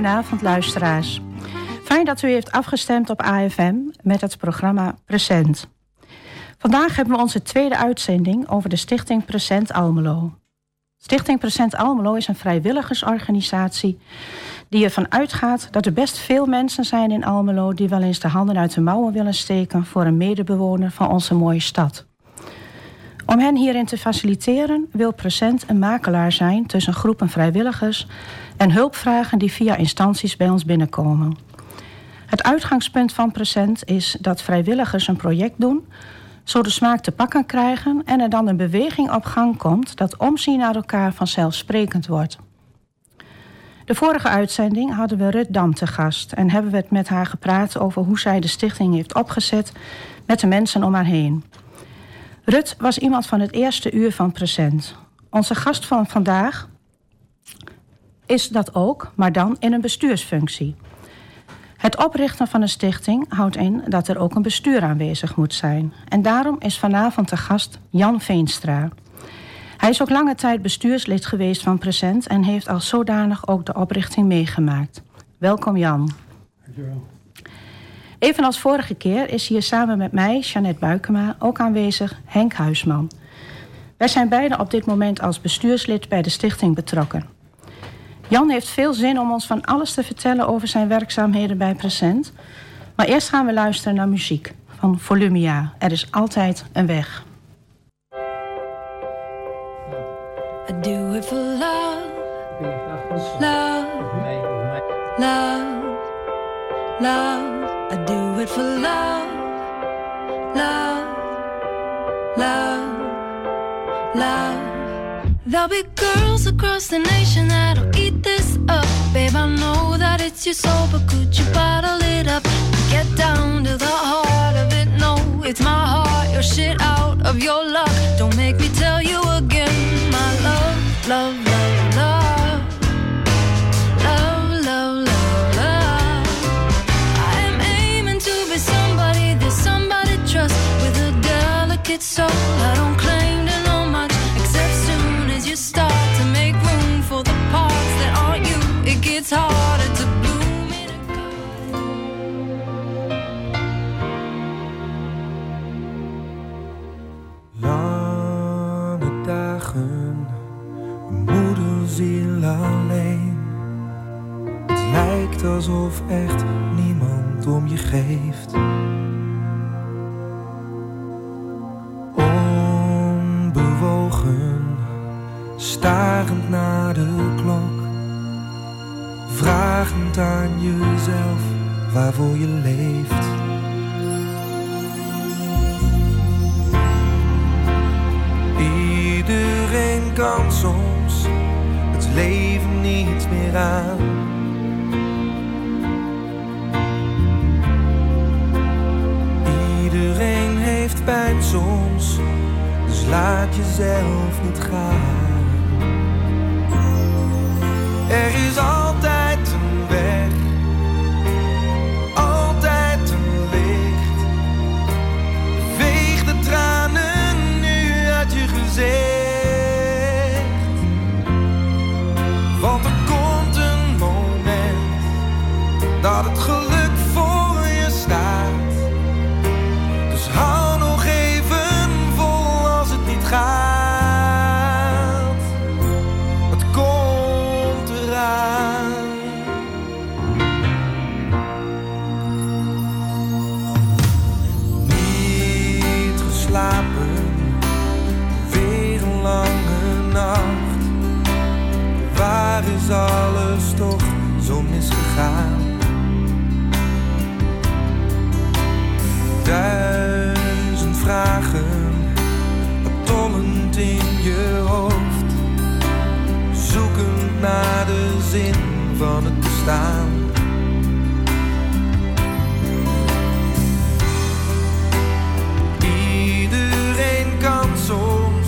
Goedenavond luisteraars. Fijn dat u heeft afgestemd op AFM met het programma Present. Vandaag hebben we onze tweede uitzending over de Stichting Present Almelo. Stichting Present Almelo is een vrijwilligersorganisatie die ervan uitgaat dat er best veel mensen zijn in Almelo die wel eens de handen uit de mouwen willen steken voor een medebewoner van onze mooie stad. Om hen hierin te faciliteren wil Present een makelaar zijn tussen groepen vrijwilligers en hulpvragen die via instanties bij ons binnenkomen. Het uitgangspunt van Present is dat vrijwilligers een project doen, zo de smaak te pakken krijgen en er dan een beweging op gang komt dat omzien naar elkaar vanzelfsprekend wordt. De vorige uitzending hadden we Rut Dam te gast en hebben we het met haar gepraat over hoe zij de stichting heeft opgezet met de mensen om haar heen. Rut was iemand van het eerste uur van Present. Onze gast van vandaag is dat ook, maar dan in een bestuursfunctie. Het oprichten van een stichting houdt in dat er ook een bestuur aanwezig moet zijn. En daarom is vanavond de gast Jan Veenstra. Hij is ook lange tijd bestuurslid geweest van Present en heeft als zodanig ook de oprichting meegemaakt. Welkom Jan. Dankjewel. Evenals vorige keer is hier samen met mij, Jeannette Buikema, ook aanwezig Henk Huisman. Wij zijn beide op dit moment als bestuurslid bij de stichting betrokken. Jan heeft veel zin om ons van alles te vertellen over zijn werkzaamheden bij Present. Maar eerst gaan we luisteren naar muziek van Volumia. Er is altijd een weg. I do it for love, love, love, love. I do it for love, love, love, love. There'll be girls across the nation that'll eat this up. Babe, I know that it's your soul, but could you bottle it up? Get down to the heart it's my heart, your shit out of your luck. Don't make me tell you again, my love, love, love, love. Love, love, love, love. I am aiming to be somebody that somebody trusts with a delicate soul. I don't claim to know much except soon as you start to make room for the parts that aren't you, it gets harder alleen. Het lijkt alsof echt niemand om je geeft. Onbewogen, starend naar de klok. Vragend aan jezelf waarvoor je leeft. Iedereen kan soms leven niet meer aan. Iedereen heeft pijn soms, dus laat jezelf niet gaan. Er is altijd van het bestaan. Iedereen kan soms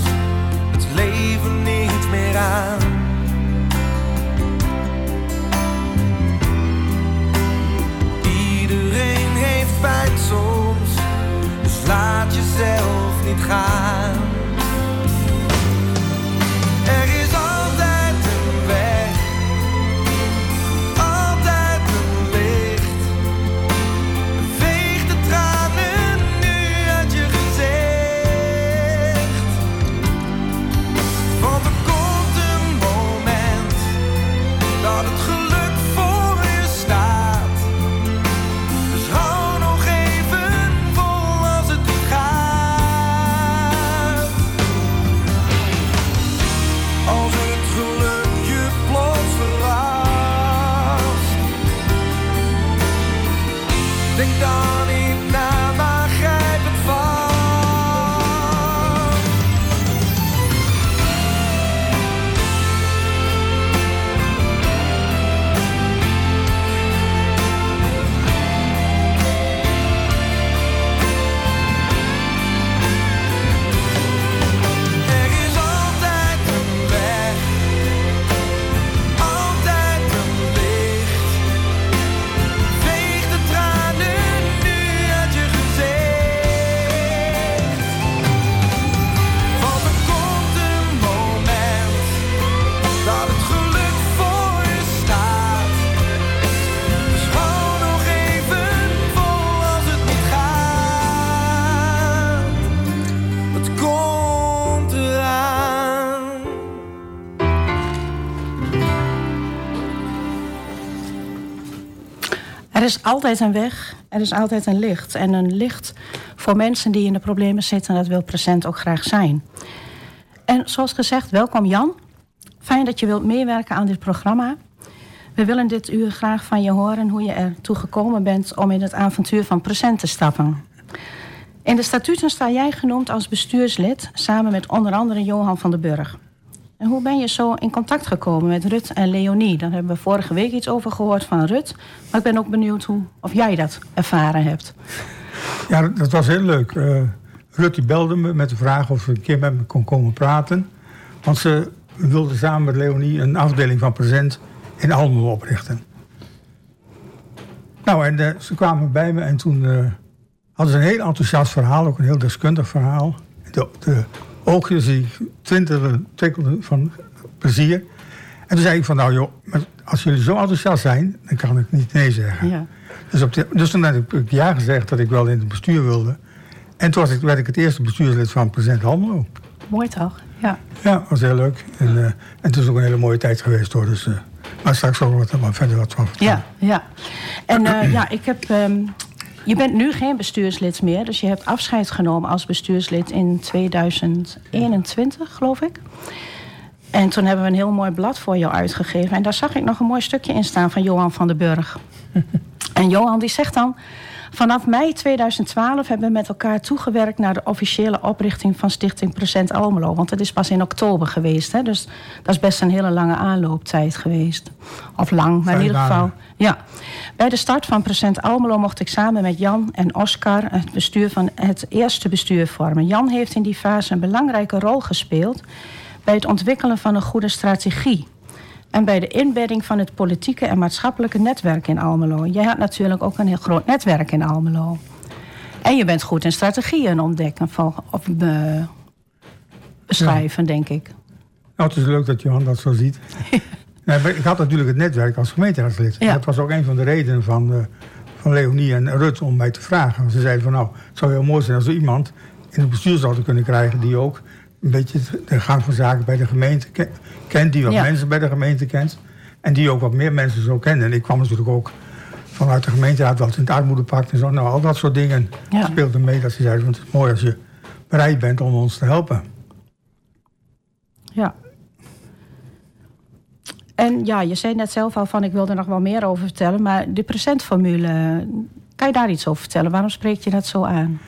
het leven niet meer aan. Iedereen heeft pijn soms, dus laat jezelf niet gaan. Er is altijd een weg, er is altijd een licht. En een licht voor mensen die in de problemen zitten, dat wil present ook graag zijn. En zoals gezegd, welkom Jan. Fijn dat je wilt meewerken aan dit programma. We willen dit uur graag van je horen hoe je ertoe gekomen bent om in het avontuur van present te stappen. In de statuten sta jij genoemd als bestuurslid samen met onder andere Johan van den Burg. En hoe ben je zo in contact gekomen met Rut en Leonie? Daar hebben we vorige week iets over gehoord van Rut. Maar ik ben ook benieuwd hoe, of jij dat ervaren hebt. Ja, dat was heel leuk. Uh, Rut die belde me met de vraag of ze een keer met me kon komen praten. Want ze wilde samen met Leonie een afdeling van Present in Almelo oprichten. Nou, en uh, ze kwamen bij me en toen uh, hadden ze een heel enthousiast verhaal, ook een heel deskundig verhaal. De, de oogjes die twintigen tikkelden van plezier. En toen zei ik van, nou joh, als jullie zo enthousiast zijn, dan kan ik niet nee zeggen. Ja. Dus, op de, dus toen heb ik ja gezegd dat ik wel in het bestuur wilde. En toen was ik, werd ik het eerste bestuurslid van Present Almelo. Mooi toch? Ja. Ja, was heel leuk. En, uh, en het is ook een hele mooie tijd geweest hoor. Dus, uh, maar straks zal ik wat, verder wat van vertellen. Ja, ja. En uh, ja, ik heb um, je bent nu geen bestuurslid meer, dus je hebt afscheid genomen als bestuurslid in 2021, geloof ik. En toen hebben we een heel mooi blad voor jou uitgegeven. En daar zag ik nog een mooi stukje in staan van Johan van den Burg. en Johan die zegt dan... Vanaf mei 2012 hebben we met elkaar toegewerkt naar de officiële oprichting van Stichting Present Almelo. Want het is pas in oktober geweest. Hè? Dus dat is best een hele lange aanlooptijd geweest. Of lang, maar in ieder geval. Ja. Bij de start van Present Almelo mocht ik samen met Jan en Oscar het bestuur van het eerste bestuur vormen. Jan heeft in die fase een belangrijke rol gespeeld bij het ontwikkelen van een goede strategie en bij de inbedding van het politieke en maatschappelijke netwerk in Almelo. Jij had natuurlijk ook een heel groot netwerk in Almelo. En je bent goed in strategieën ontdekken of beschrijven, denk ik. Nou, het is leuk dat Johan dat zo ziet. ik had natuurlijk het netwerk als gemeenteraadslid. Dat was ook een van de redenen van, uh, van Leonie en Rut om mij te vragen. Ze zeiden van nou, het zou heel mooi zijn als we iemand in het bestuur zouden kunnen krijgen... die ook een beetje de gang van zaken bij de gemeente kent, die wat mensen bij de gemeente kent. En die ook wat meer mensen zo kennen. En ik kwam natuurlijk ook vanuit de gemeenteraad wat in het armoedepact en zo. Nou, al dat soort dingen ja. speelden mee dat ze zeiden, want het is mooi als je bereid bent om ons te helpen. Ja. En ja, je zei net zelf al van ik wilde er nog wel meer over vertellen. Maar de presentformule, kan je daar iets over vertellen? Waarom spreek je dat zo aan?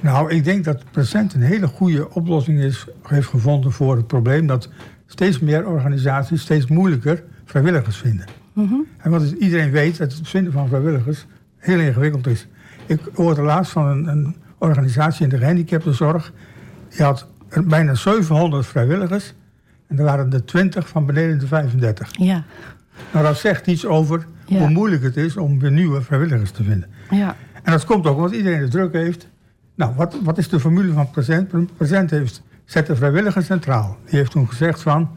Nou, ik denk dat Present een hele goede oplossing is, heeft gevonden voor het probleem dat steeds meer organisaties steeds moeilijker vrijwilligers vinden. Mhm. En wat iedereen weet, dat het vinden van vrijwilligers heel ingewikkeld is. Ik hoorde laatst van een, een organisatie in de gehandicaptenzorg. Die had bijna 700 vrijwilligers. En er waren er 20 van beneden de 35. Ja. Nou, dat zegt iets over hoe moeilijk het is om weer nieuwe vrijwilligers te vinden. Ja. En dat komt ook omdat iedereen de druk heeft Nou, wat, wat is de formule van Present? Present heeft, zet de vrijwilliger centraal. Die heeft toen gezegd van...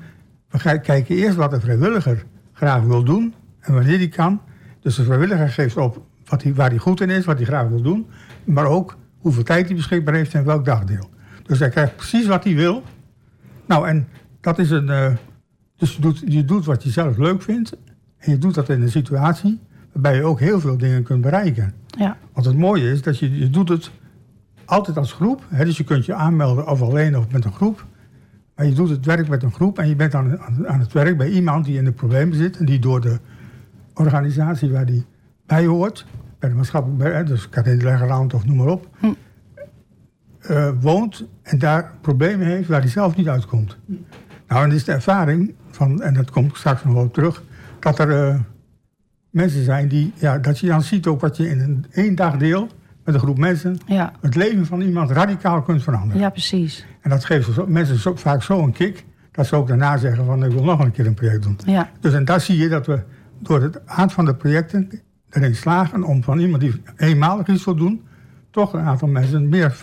we kijken eerst wat de vrijwilliger graag wil doen... en wanneer die kan. Dus de vrijwilliger geeft op wat hij, waar hij goed in is, wat hij graag wil doen... maar ook hoeveel tijd hij beschikbaar heeft en welk dagdeel. Dus hij krijgt precies wat hij wil. Nou, en dat is een... Uh, dus je doet, je doet wat je zelf leuk vindt... en je doet dat in een situatie... waarbij je ook heel veel dingen kunt bereiken. Ja. Want het mooie is dat je, je doet het altijd als groep. Hè, dus je kunt je aanmelden of alleen of met een groep. Maar je doet het werk met een groep en je bent aan, aan, het werk bij iemand die in de problemen zit. En die door de organisatie waar die bij hoort, bij de maatschappelijk, dus Kathedral of noem maar op, hm. uh, woont en daar problemen heeft waar hij zelf niet uitkomt. Hm. Nou, en is de ervaring van, en dat komt straks nog wel terug, dat er uh, mensen zijn die, ja, dat je dan ziet ook wat je in een één dag deel met een groep mensen ja. het leven van iemand radicaal kunt veranderen. Ja, precies. En dat geeft mensen zo, vaak zo een kick dat ze ook daarna zeggen van ik wil nog een keer een project doen. Ja. Dus en daar zie je dat we door het aard van de projecten erin slagen om van iemand die eenmalig iets wil doen, toch een aantal mensen meer,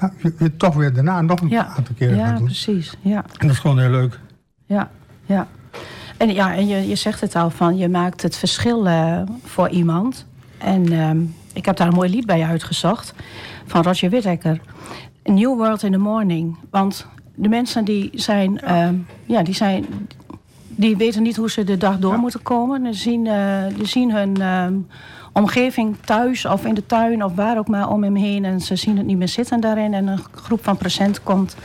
toch weer daarna nog een aantal keren ja, gaan doen. Precies, ja, En dat is gewoon heel leuk. Ja, ja. En ja, en je, je zegt het al van je maakt het verschil uh, voor iemand. En uh, ik heb daar een mooi lied bij uitgezocht van Roger Whittaker. A New World in the Morning. Want de mensen die zijn, ja. Uh, ja, die zijn die weten niet hoe ze de dag door ja. moeten komen. Ze zien, uh, die zien hun uh, omgeving thuis of in de tuin of waar ook maar om hem heen. En ze zien het niet meer zitten daarin. En een groep van present komt.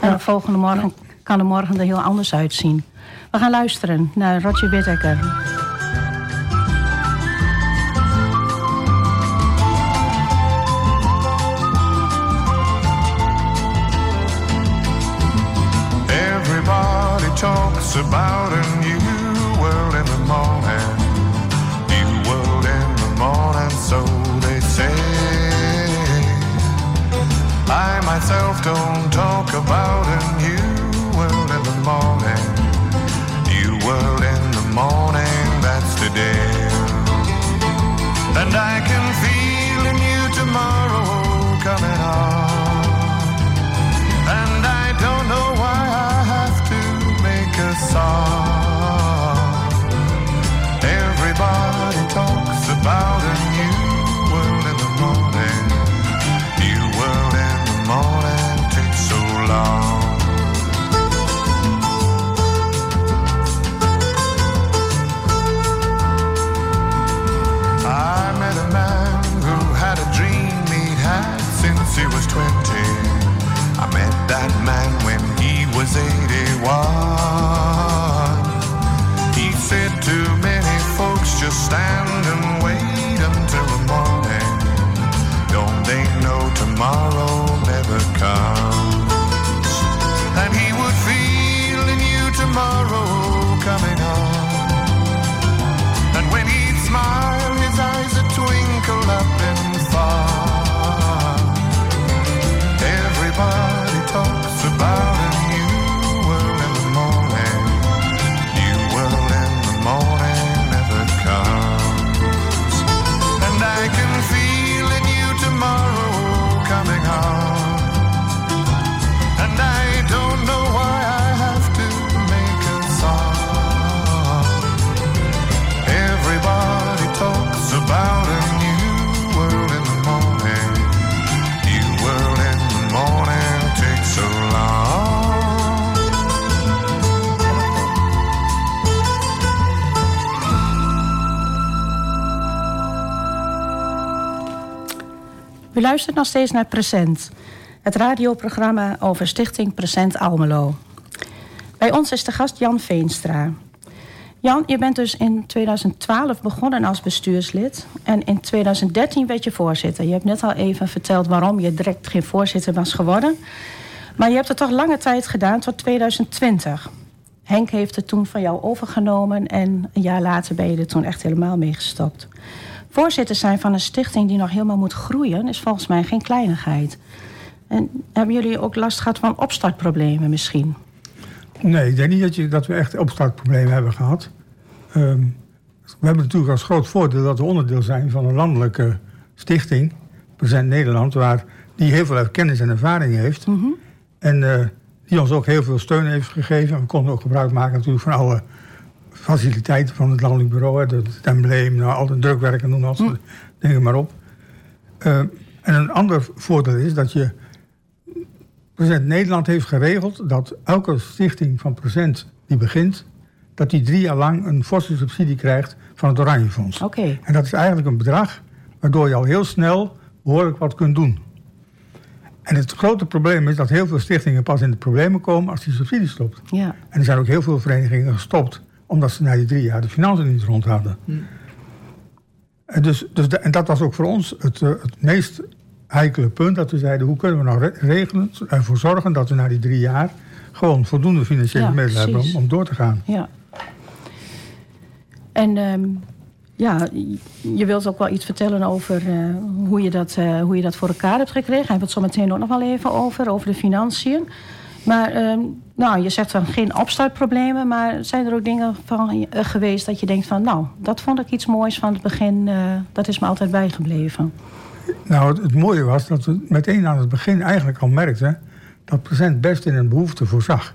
En ja. de volgende morgen kan de morgen er heel anders uitzien. We gaan luisteren naar Roger Whittaker. Talks about a new world in the morning. New world in the morning, so they say. I myself don't talk about a new world in the morning. New world in the morning, that's today. And I can feel understand. U luistert nog steeds naar Present, het radioprogramma over Stichting Present Almelo. Bij ons is de gast Jan Veenstra. Jan, je bent dus in 2012 begonnen als bestuurslid en in 2013 werd je voorzitter. Je hebt net al even verteld waarom je direct geen voorzitter was geworden. Maar je hebt het toch lange tijd gedaan tot 2020. Henk heeft het toen van jou overgenomen en een jaar later ben je er toen echt helemaal mee gestopt. Voorzitter zijn van een stichting die nog helemaal moet groeien is volgens mij geen kleinigheid. En hebben jullie ook last gehad van opstartproblemen misschien? Nee, ik denk niet dat, je, dat we echt opstartproblemen hebben gehad. Um, we hebben natuurlijk als groot voordeel dat we onderdeel zijn van een landelijke stichting, Present Nederland, waar die heel veel kennis en ervaring heeft. Mhm. En eh, die ons ook heel veel steun heeft gegeven. We konden ook gebruik maken natuurlijk van alle faciliteiten van het landelijk bureau. Het embleem, nou, al de drukwerken, noem al soort dingen maar op. Eh, en een ander voordeel is dat je... President Nederland heeft geregeld dat elke stichting van procent die begint... dat die drie jaar lang een forse subsidie krijgt van het Oranje Fonds. Oké. En dat is eigenlijk een bedrag waardoor je al heel snel behoorlijk wat kunt doen. En het grote probleem is dat heel veel stichtingen pas in de problemen komen als die subsidie stopt. Ja. En er zijn ook heel veel verenigingen gestopt omdat ze na die drie jaar de financiën niet rond hadden. En, dus, dus de- en dat was ook voor ons het, eh, het meest heikele punt. Dat we zeiden, hoe kunnen we nou re- regelen, ervoor zorgen dat we na die drie jaar gewoon voldoende financiële Ja, middelen hebben om, om door te gaan. Ja. En ehm, ja, je wilt ook wel iets vertellen over eh, hoe, je dat, eh, hoe je dat voor elkaar hebt gekregen. Daar hebben we het zo meteen ook nog wel even over, over de financiën. Maar ehm, nou, je zegt van geen opstartproblemen, maar zijn er ook dingen van eh, geweest dat je denkt van, nou, dat vond ik iets moois van het begin, eh, dat is me altijd bijgebleven. Nou, het, het mooie was dat we meteen aan het begin eigenlijk al merkten dat present best in een behoefte voorzag.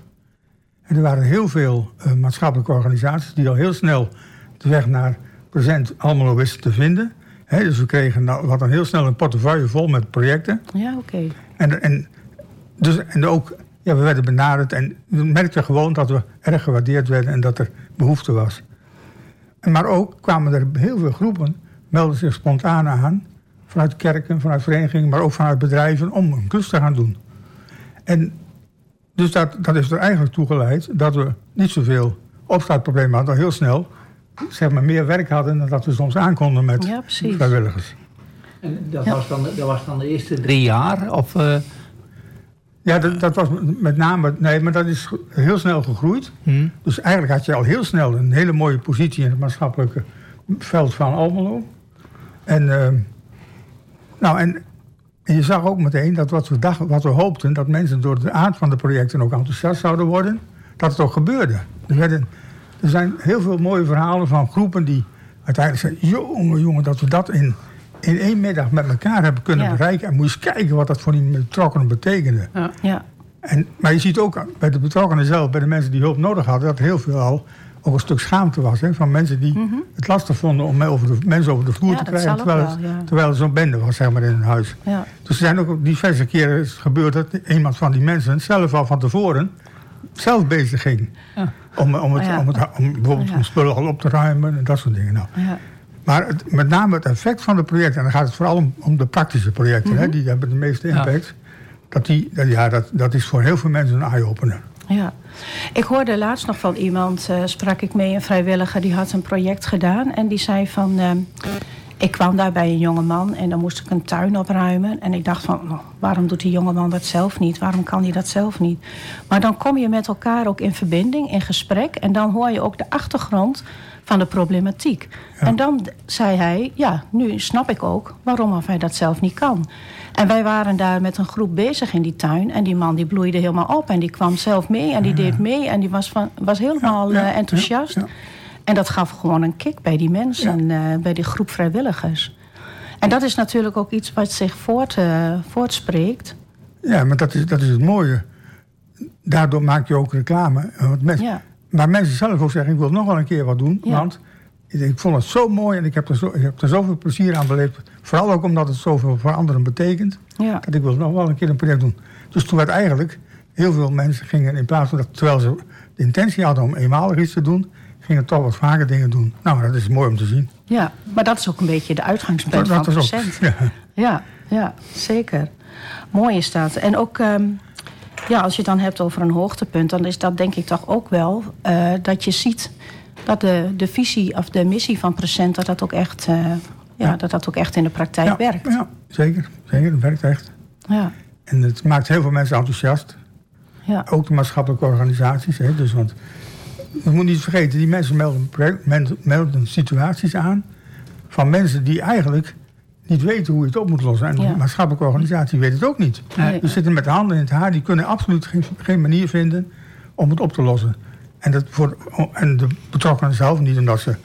En er waren heel veel eh, maatschappelijke organisaties die al heel snel de weg naar present allemaal wisten te vinden. Dus we kregen nou, we hadden heel snel een portefeuille vol met projecten. Ja, oké. En, en, dus, en ook, ja, we werden benaderd en we merkten gewoon dat we erg gewaardeerd werden en dat er behoefte was. En Maar ook kwamen er heel veel groepen, melden zich spontaan aan, vanuit kerken, vanuit verenigingen, maar ook vanuit bedrijven, om een klus te gaan doen. En dus dat, dat heeft er eigenlijk toe geleid dat we niet zoveel opstartproblemen hadden, heel snel zeg maar, meer werk hadden dan dat we soms aankonden met Ja, vrijwilligers. En dat, Ja. was dan, dat was dan de eerste drie jaar? Of, eh, Ja, dat, dat was met name. Nee, maar dat is heel snel gegroeid. hm? Dus eigenlijk had je al heel snel een hele mooie positie in het maatschappelijke veld van Almelo. En, ehm, nou, en, en je zag ook meteen dat wat we, dachten, wat we hoopten, dat mensen door de aard van de projecten ook enthousiast zouden worden, dat het ook gebeurde. Er, werden, er zijn heel veel mooie verhalen van groepen die uiteindelijk zeiden: jongen, jongen, dat we dat in, in één middag met elkaar hebben kunnen Ja. bereiken. En moet je eens kijken wat dat voor die betrokkenen betekende. Ja, En, maar je ziet ook bij de betrokkenen zelf, bij de mensen die hulp nodig hadden, dat heel veel al ook een stuk schaamte was. Hè, van mensen die het lastig vonden om over de, mensen over de vloer Mhm. Ja, te krijgen. Terwijl, wel, ja. terwijl er zo'n bende was zeg maar, in hun huis. ja. Dus er zijn ook diverse keren gebeurd dat iemand van die mensen zelf al van tevoren zelf bezig ging. Ja. Om, om, het, ja. om, het, om bijvoorbeeld ja. om spullen al op te ruimen en dat soort dingen. Nou, ja. Maar het, met name het effect van de projecten, en dan gaat het vooral om, om de praktische projecten, Mhm. hè, die hebben de meeste Ja. impact. Dat, die, dat, ja, dat, dat is voor heel veel mensen een eye-opener. Ja, ik hoorde laatst nog van iemand, eh, sprak ik mee, een vrijwilliger, die had een project gedaan. En die zei van, eh, ik kwam daar bij een jongeman en dan moest ik een tuin opruimen. En ik dacht van, nou, waarom doet die jongeman dat zelf niet? Waarom kan hij dat zelf niet? Maar dan kom je met elkaar ook in verbinding, in gesprek. En dan hoor je ook de achtergrond van de problematiek. En dan zei hij, ja, nu snap ik ook waarom of hij dat zelf niet kan. En wij waren daar met een groep bezig in die tuin. En die man die bloeide helemaal op. En die kwam zelf mee en die deed mee. En die was, van, was helemaal Ja, eh, enthousiast. En dat gaf gewoon een kick bij die mensen, eh, bij die groep vrijwilligers. En dat is natuurlijk ook iets wat zich voort, eh, voortspreekt. Ja, maar dat is, dat is het mooie. Daardoor maak je ook reclame. Want Ja. Maar mensen zelf ook zeggen, ik wil nog wel een keer wat doen. Ja. Want ik, vond het zo mooi en ik heb, er zo, ik heb er zoveel plezier aan beleefd. Vooral ook omdat het zoveel voor anderen betekent. Ja. Dat ik wil nog wel een keer een project doen. Dus toen werd eigenlijk, heel veel mensen gingen in plaats van dat, terwijl ze de intentie hadden om eenmalig iets te doen, gingen toch wat vaker dingen doen. Nou, dat is mooi om te zien. Ja, maar dat is ook een beetje de uitgangspunt van is ook, procent. ja. Ja, ja, zeker. Mooi is dat. En ook, ehm, ja, als je het dan hebt over een hoogtepunt, dan is dat denk ik toch ook wel eh, dat je ziet dat de, de visie of de missie van Present, dat dat ook echt, eh, ja, Ja. Dat dat ook echt in de praktijk ja, werkt. Ja, zeker. Zeker, dat werkt echt. Ja, En het maakt heel veel mensen enthousiast. ja, Ook de maatschappelijke organisaties. Hè? Dus, want we moeten niet vergeten, die mensen melden, melden situaties aan van mensen die eigenlijk niet weten hoe je het op moet lossen. En Ja. de maatschappelijke organisatie weet het ook niet. Nee. Die zitten met de handen in het haar, die kunnen absoluut geen, geen manier vinden om het op te lossen. En, dat voor, en de betrokkenen zelf, niet omdat ze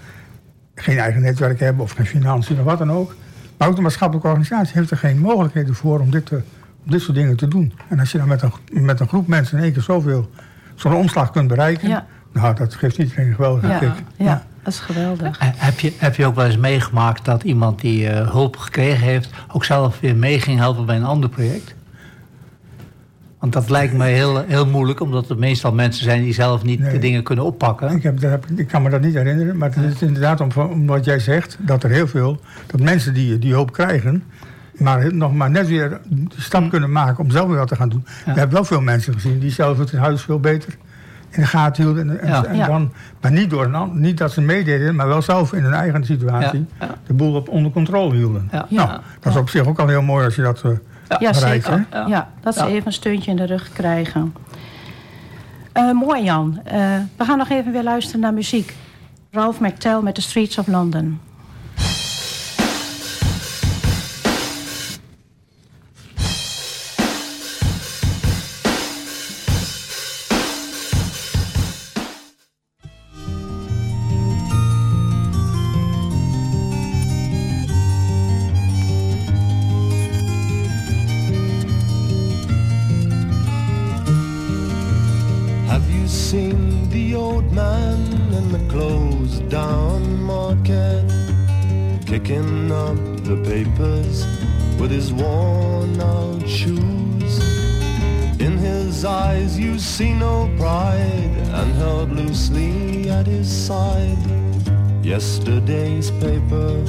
geen eigen netwerk hebben of geen financiën of wat dan ook. Maar ook de maatschappelijke organisatie heeft er geen mogelijkheden voor om dit te dit soort dingen te doen. En als je dan met een, met een groep mensen in één keer zoveel, zo'n omslag kunt bereiken, Ja. nou, dat geeft iedereen een geweldige Ja, kick. ja, dat is geweldig. Eh, Heb je, heb je ook wel eens meegemaakt dat iemand die eh, hulp gekregen heeft... ook zelf weer mee ging helpen bij een ander project? Want dat lijkt me heel, heel moeilijk, omdat er meestal mensen zijn die zelf niet Nee. de dingen kunnen oppakken. Ik, heb, heb, ik kan me dat niet herinneren, maar het is inderdaad om, om wat jij zegt, dat er heel veel, dat mensen die, die hulp krijgen, maar nog maar net weer de stap kunnen maken om zelf weer wat te gaan doen. We hebben wel veel mensen gezien die zelf het huis veel beter in de gaten hielden. En, en- Ja. en Ja. dan, maar niet, door een, an- niet dat ze meededen, maar wel zelf in hun eigen situatie Ja, ja. de boel op, onder controle hielden. Ja. Nou, dat is op zich ook al heel mooi als je dat... eh, Ja, bereikt, zeker. hè? Ja. dat ze Ja. even een steuntje in de rug krijgen. Eh, mooi Jan. Eh, we gaan nog even weer luisteren naar muziek. Ralph McTell met The Streets of London. Eyes you see no pride and held loosely at his side. Yesterday's paper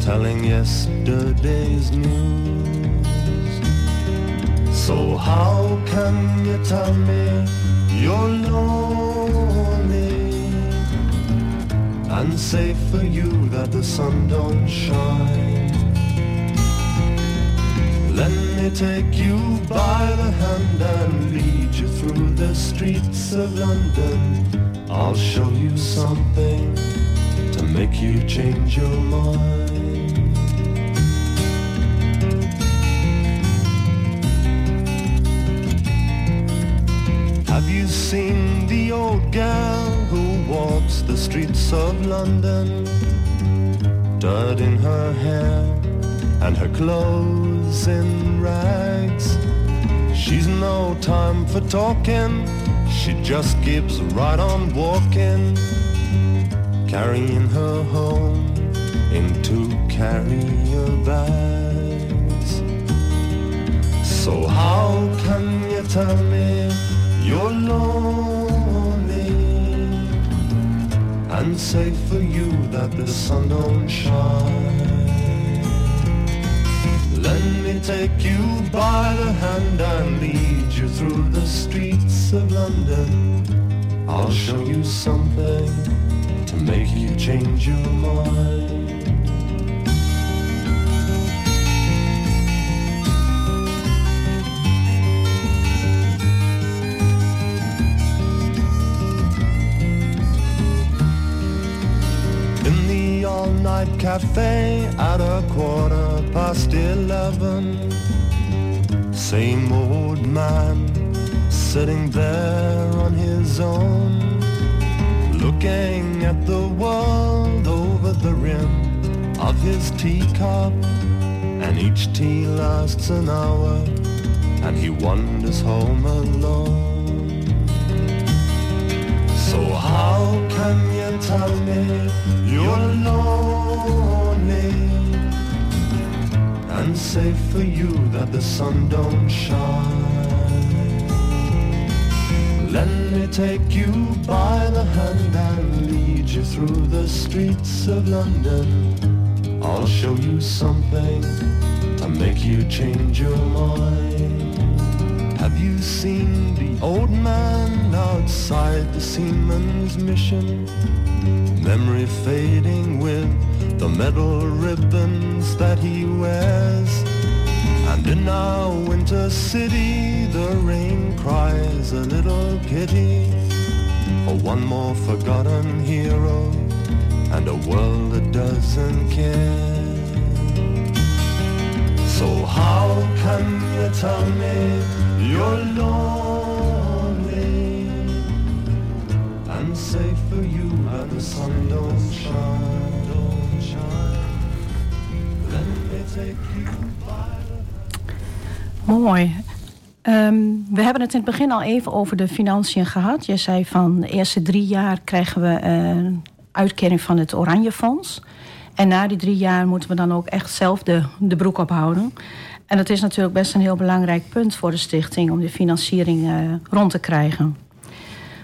telling yesterday's news. So how can you tell me you're lonely and say for you that the sun don't shine? Let me take you by the hand and lead you through the streets of London. I'll show you something to make you change your mind. Have you seen the old girl who walks the streets of London? Dirt in her hair and her clothes in rags. She's no time for talking, she just keeps right on walking, carrying her home in two carrier bags. So how can you tell me you're lonely and say for you that the sun don't shine? Let me take you by the hand and lead you through the streets of London. I'll show you something to make you change your mind. Cafe at a quarter past eleven. Same old man sitting there on his own Looking at the world over the rim of his teacup. And each tea lasts an hour and he wanders home alone. So how can tell me you're lonely and say for you that the sun don't shine? Let me take you by the hand and lead you through the streets of London. I'll show you something to make you change your mind. Seen the old man outside the seaman's mission? Memory fading with the metal ribbons that he wears. And in our winter city, the rain cries a little pity for one more forgotten hero and a world that doesn't care. So how can you tell me and say for you that the sun don't shine, don't shine? Mooi. Ehm, we hebben het in het begin al even over de financiën gehad. Je zei van de eerste drie jaar krijgen we een uitkering van het Oranje Fonds. En na die drie jaar moeten we dan ook echt zelf de, de broek ophouden. En dat is natuurlijk best een heel belangrijk punt voor de stichting om de financiering uh, rond te krijgen.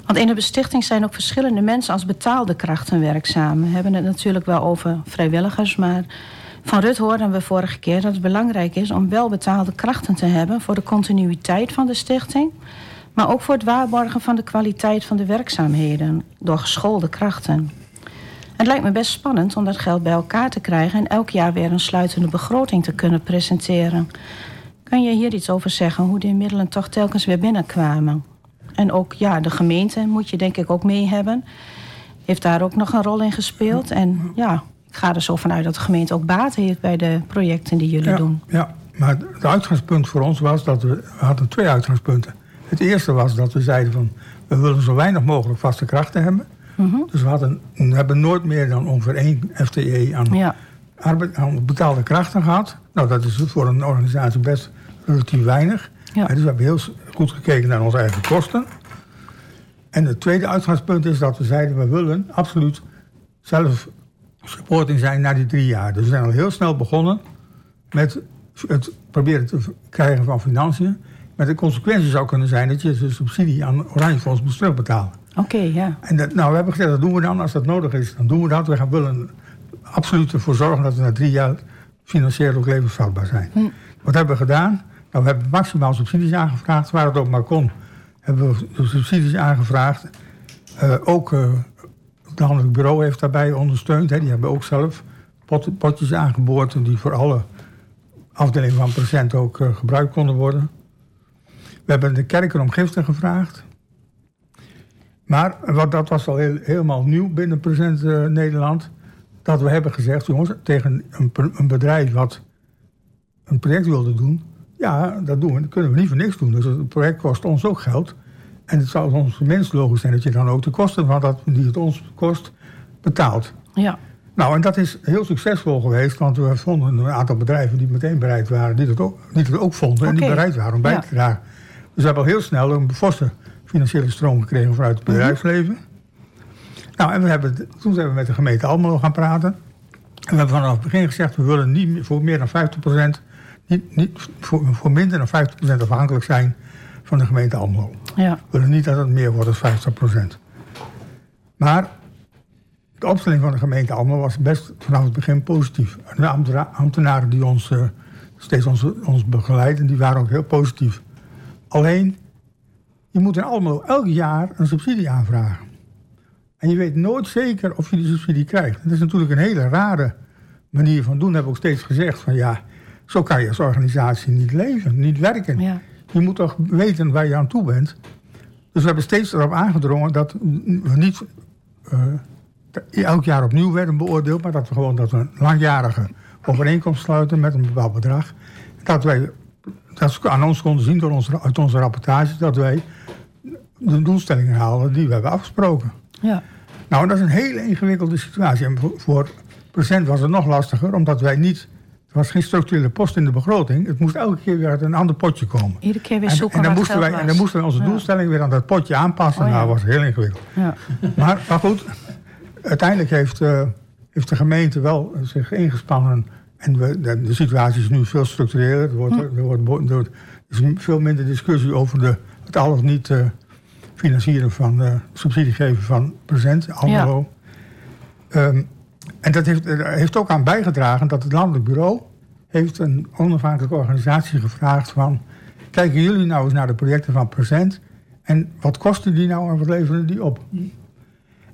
Want in de stichting zijn ook verschillende mensen als betaalde krachten werkzaam. We hebben het natuurlijk wel over vrijwilligers, maar van Rut hoorden we vorige keer dat het belangrijk is om wel betaalde krachten te hebben voor de continuïteit van de stichting, maar ook voor het waarborgen van de kwaliteit van de werkzaamheden door geschoolde krachten. Het lijkt me best spannend om dat geld bij elkaar te krijgen en elk jaar weer een sluitende begroting te kunnen presenteren. Kan je hier iets over zeggen, hoe die middelen toch telkens weer binnenkwamen? En ook ja, de gemeente moet je denk ik ook mee hebben. Heeft daar ook nog een rol in gespeeld. En ja, ik ga er zo vanuit dat de gemeente ook baat heeft bij de projecten die jullie doen. Ja, maar het uitgangspunt voor ons was dat we, we hadden twee uitgangspunten. Het eerste was dat we zeiden van we willen zo weinig mogelijk vaste krachten hebben. Mhm. Dus we, hadden, we hebben nooit meer dan ongeveer één FTE aan, ja. arbeid, aan betaalde krachten gehad. Nou, dat is voor een organisatie best relatief weinig. Ja. Dus we hebben heel goed gekeken naar onze eigen kosten. En het tweede uitgangspunt is dat we zeiden... we willen absoluut zelf supporting zijn na die drie jaar. Dus we zijn al heel snel begonnen met het proberen te krijgen van financiën. Met de consequentie zou kunnen zijn dat je de subsidie aan Oranje Fonds moet terugbetalen. Oké, ja. En dat, nou, we hebben gezegd, dat doen we dan. Als dat nodig is, dan doen we dat. We gaan willen absoluut ervoor zorgen dat we na drie jaar financieel ook levensvatbaar zijn. Hm. Wat hebben we gedaan? Nou, we hebben maximaal subsidies aangevraagd, waar het ook maar kon. Hebben we subsidies aangevraagd. Uh, ook uh, het landelijk bureau heeft daarbij ondersteund. Hè. Die hebben ook zelf pot, potjes aangeboord... die voor alle afdelingen van procent ook uh, gebruikt konden worden. We hebben de kerken om giften gevraagd. Maar wat, dat was al heel, helemaal nieuw binnen Present Nederland... dat we hebben gezegd, jongens, tegen een, een bedrijf wat een project wilde doen ja, dat doen we. Dat kunnen we niet voor niks doen. Dus het project kost ons ook geld. En het zou ons minst logisch zijn dat je dan ook de kosten van dat die het ons kost betaalt. Ja. Nou, en dat is heel succesvol geweest, want we vonden een aantal bedrijven die meteen bereid waren, die het ook, die het ook vonden en die bereid waren om bij te dragen. Dus we hebben al heel snel een forse financiële stroom gekregen vanuit het mhm. bedrijfsleven. Nou, en we hebben, toen zijn we met de gemeente Almelo gaan praten. En we hebben vanaf het begin gezegd, we willen niet voor meer dan 50% niet, niet voor, voor, minder dan 50% afhankelijk zijn van de gemeente Almelo. Ja. We willen niet dat het meer wordt dan 50%. Maar de opstelling van de gemeente Almelo was best vanaf het begin positief. De ambtenaren die ons uh, steeds ons, ons begeleiden, die waren ook heel positief. Alleen, je moet in Almelo elk jaar een subsidie aanvragen. En je weet nooit zeker of je die subsidie krijgt. Dat is natuurlijk een hele rare manier van doen. Heb ik ook steeds gezegd van ja, zo kan je als organisatie niet leven, niet werken. Ja. Je moet toch weten waar je aan toe bent. Dus we hebben steeds erop aangedrongen dat we niet uh, elk jaar opnieuw werden beoordeeld, maar dat we gewoon dat we een langjarige overeenkomst sluiten met een bepaald bedrag. Dat wij dat ze aan ons konden zien door onze, uit onze rapportage dat wij de doelstellingen halen die we hebben afgesproken. Ja. Nou, dat is een hele ingewikkelde situatie. En voor, procent was het nog lastiger, omdat wij niet er was geen structurele post in de begroting. Het moest elke keer weer uit een ander potje komen. Iedere keer weer zoeken en, en dan moesten wij, En dan moesten we onze doelstelling weer aan dat potje aanpassen. Oh, ja. Nou, dat was heel ingewikkeld. Ja. Maar, maar goed, uiteindelijk heeft, uh, heeft de gemeente wel zich ingespannen. En we, de, de, situatie is nu veel structureler. Er, wordt, hm. er, wordt, er is veel minder discussie over de, het al of niet uh, financieren van uh, subsidie geven van present, Almelo. Ja. Um, en dat heeft, heeft ook aan bijgedragen dat het landelijk bureau heeft een onafhankelijke organisatie gevraagd van... kijken jullie nou eens naar de projecten van Present... en wat kosten die nou en wat leveren die op?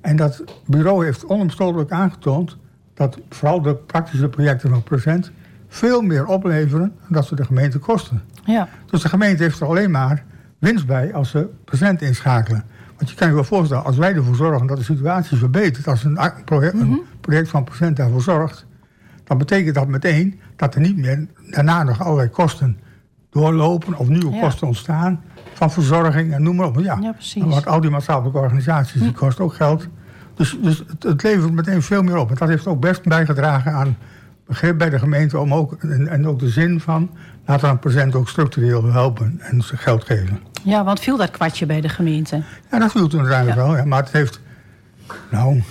En dat bureau heeft onomstotelijk aangetoond... dat vooral de praktische projecten van Present... veel meer opleveren dan dat ze de gemeente kosten. Ja. Dus de gemeente heeft er alleen maar winst bij als ze Present inschakelen. Want je kan je wel voorstellen, als wij ervoor zorgen dat de situatie verbetert... als een project, een mhm. project van procent daarvoor zorgt... dan betekent dat meteen dat er niet meer daarna nog allerlei kosten doorlopen... of nieuwe kosten ontstaan van verzorging en noem maar op. Ja, ja precies. Want al die maatschappelijke organisaties, die kosten ook geld. Dus, dus het, het, levert meteen veel meer op. En dat heeft ook best bijgedragen aan begrip bij de gemeente om ook, en, en ook de zin van... laten we een procent ook structureel helpen en ze geld geven. Ja, want viel dat kwartje bij de gemeente? Ja, dat viel toen uiteindelijk wel. Ja, maar het heeft, nou,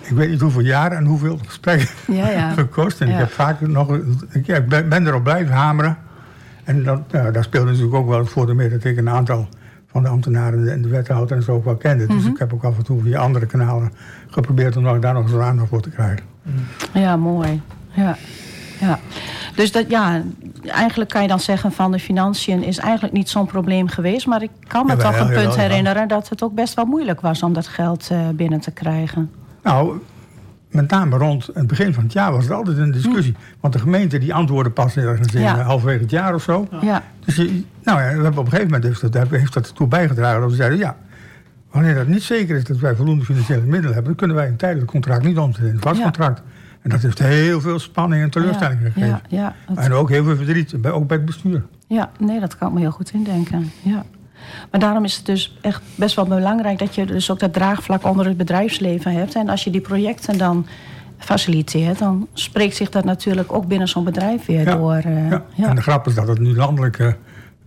ik weet niet hoeveel jaar en hoeveel gesprekken Ja, ja. gekost. En ik heb vaak nog, ik ben, ben erop blijven hameren. En dat, ja, daar speelde natuurlijk ook wel het voordeel mee dat ik een aantal van de ambtenaren en de wethouder en zo ook wel kende. Dus Mhm. ik heb ook af en toe via andere kanalen geprobeerd om daar nog eens aandacht voor te krijgen. Ja, mooi. Ja. ja. Dus dat, ja, eigenlijk kan je dan zeggen van de financiën is eigenlijk niet zo'n probleem geweest. Maar ik kan me toch een punt herinneren dat het ook best wel moeilijk was om dat geld eh, binnen te krijgen. Nou, met name rond het begin van het jaar was het altijd een discussie. Want de gemeente die antwoordde pas ergens in. Ja. eh, halverwege het jaar of zo. Ja, Dus je, nou ja, we hebben op een gegeven moment heeft dat, heeft dat ertoe bijgedragen dat we zeiden, ja, wanneer dat niet zeker is dat wij voldoende financiële middelen hebben, dan kunnen wij een tijdelijk contract niet omzetten in een vast Ja. contract. En dat heeft heel veel spanning en teleurstelling ja, gegeven. ja, ja, dat- En ook heel veel verdriet, bij- ook bij het bestuur. ja, nee, dat kan ik me heel goed indenken. Ja. Maar daarom is het dus echt best wel belangrijk dat je dus ook dat draagvlak onder het bedrijfsleven hebt. En als je die projecten dan faciliteert, dan spreekt zich dat natuurlijk ook binnen zo'n bedrijf weer Ja, door. eh, Ja. ja. En de grap is dat het nu landelijk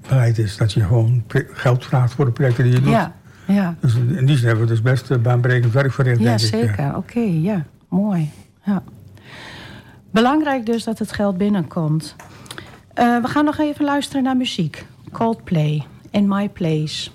beleid is, dat je gewoon geld vraagt voor de projecten die je doet. ja, ja. Dus in die zin hebben we dus best eh, baanbrekend werk verricht, Ja, denk zeker. Oké, ja. Mooi. Ja. Belangrijk dus dat het geld binnenkomt. Eh, we gaan nog even luisteren naar muziek. Coldplay, In My Place.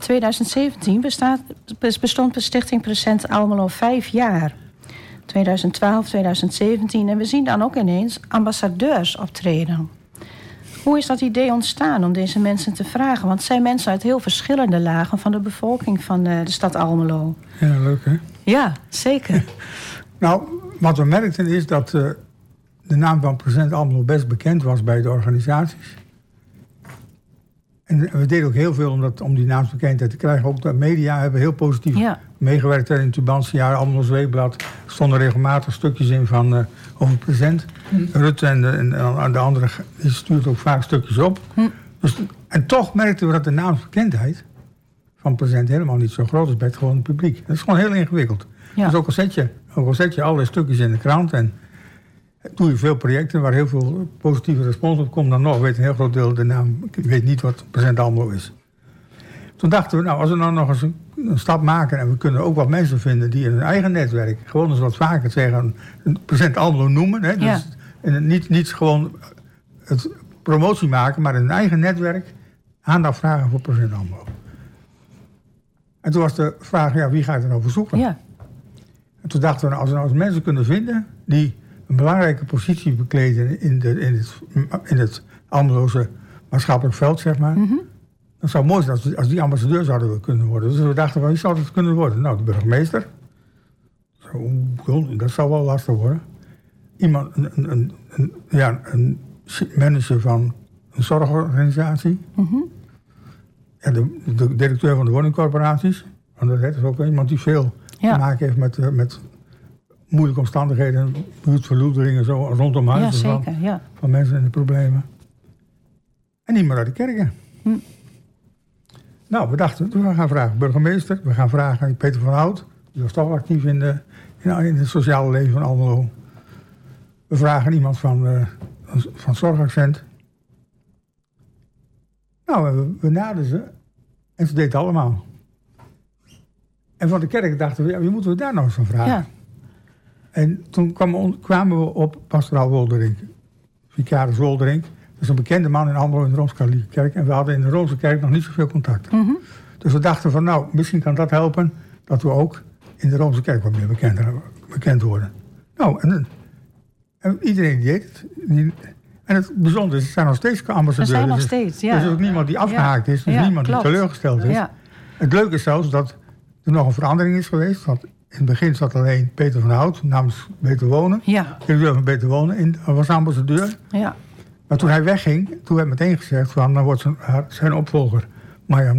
2017 bestaat, bestond de Stichting Present Almelo vijf jaar. 2012, 2017. En we zien dan ook ineens ambassadeurs optreden. Hoe is dat idee ontstaan om deze mensen te vragen? Want het zijn mensen uit heel verschillende lagen van de bevolking van eh, de stad Almelo. Ja, leuk hè? Ja, zeker. Nou, wat we merkten is dat eh, de naam van president Almelo best bekend was bij de organisaties. En we deden ook heel veel om, dat, om die naamsbekendheid te krijgen. Ook de media hebben heel positief Ja. meegewerkt in het Tubantiejaar. Almelo's Weekblad Er stonden regelmatig stukjes in van, eh, over present. Rutte en de, en, en de andere die stuurt ook vaak stukjes op. Dus, en toch merkten we dat de naamsbekendheid van present helemaal niet zo groot is bij het gewone publiek. Dat is gewoon heel ingewikkeld. Ja. Dus ook al zet je, ook al zet je allerlei stukjes in de krant en doe je veel projecten waar heel veel positieve respons op komt, dan nog weet een heel groot deel de naam, weet niet wat present is. Toen dachten we, nou, als we nou nog eens een, een stap maken en we kunnen ook wat mensen vinden die in hun eigen netwerk gewoon eens wat vaker zeggen, een present noemen. Hè, dus, Ja. en niet, niet gewoon het promotie maken, maar in hun eigen netwerk aandacht vragen voor present. En toen was de vraag, ja, wie gaat er nou voor zoeken? Ja, En toen dachten we, nou, als we nou eens mensen kunnen vinden die een belangrijke positie bekleden in, de, in het, in het Almeloze maatschappelijk veld, zeg maar. Dan zou het mooi zijn als, die- als die ambassadeur zouden kunnen worden. Dus we dachten, wie zou dat kunnen worden? Nou, de burgemeester. Zo, dat zou wel lastig worden. Iemand, een, een, een, een- ja, een manager van een zorgorganisatie. Ja, de, de directeur van de woningcorporaties. Want dat is ook iemand die veel Ja. te maken heeft met, eh, met moeilijke omstandigheden, buurtverloederingen zo rondom ja van, zeker. Ja. van mensen in de problemen. En iemand uit de kerken. Hm. Nou, we dachten, we gaan vragen burgemeester, we gaan vragen aan Peter van Hout, die was toch actief in, de, in, in het sociale leven van Almelo. We vragen iemand van, eh, van Zorgaccent. Nou, we, we naderden ze en ze deed het allemaal. En van de kerk dachten we, ja, wie moeten we daar nou eens van vragen? Ja. En toen kwamen we op pastoraal Wolderink. Vicaris Wolderink. Dat is een bekende man in Almelo in de Rooms-Katholieke Kerk. En we hadden in de Roomse Kerk nog niet zoveel contact. Mhm. Dus we dachten van, nou, misschien kan dat helpen... dat we ook in de Roomse Kerk wat meer bekend, bekend worden. Nou, en, en iedereen deed het. En het bijzondere is, er zijn nog steeds ambassadeurs. Er zijn nog Dus- steeds, ja. Er is ook niemand die afgehaakt is. Dus Ja, niemand klopt. die teleurgesteld is. Ja. Het leuke is zelfs dat er nog een verandering is geweest. Want in het begin zat alleen Peter van Hout namens Beter Wonen. Ja. Directeur van Beter Wonen in, was ambassadeur. Ja. Maar toen hij wegging, toen werd meteen gezegd van dan wordt zijn, zijn opvolger,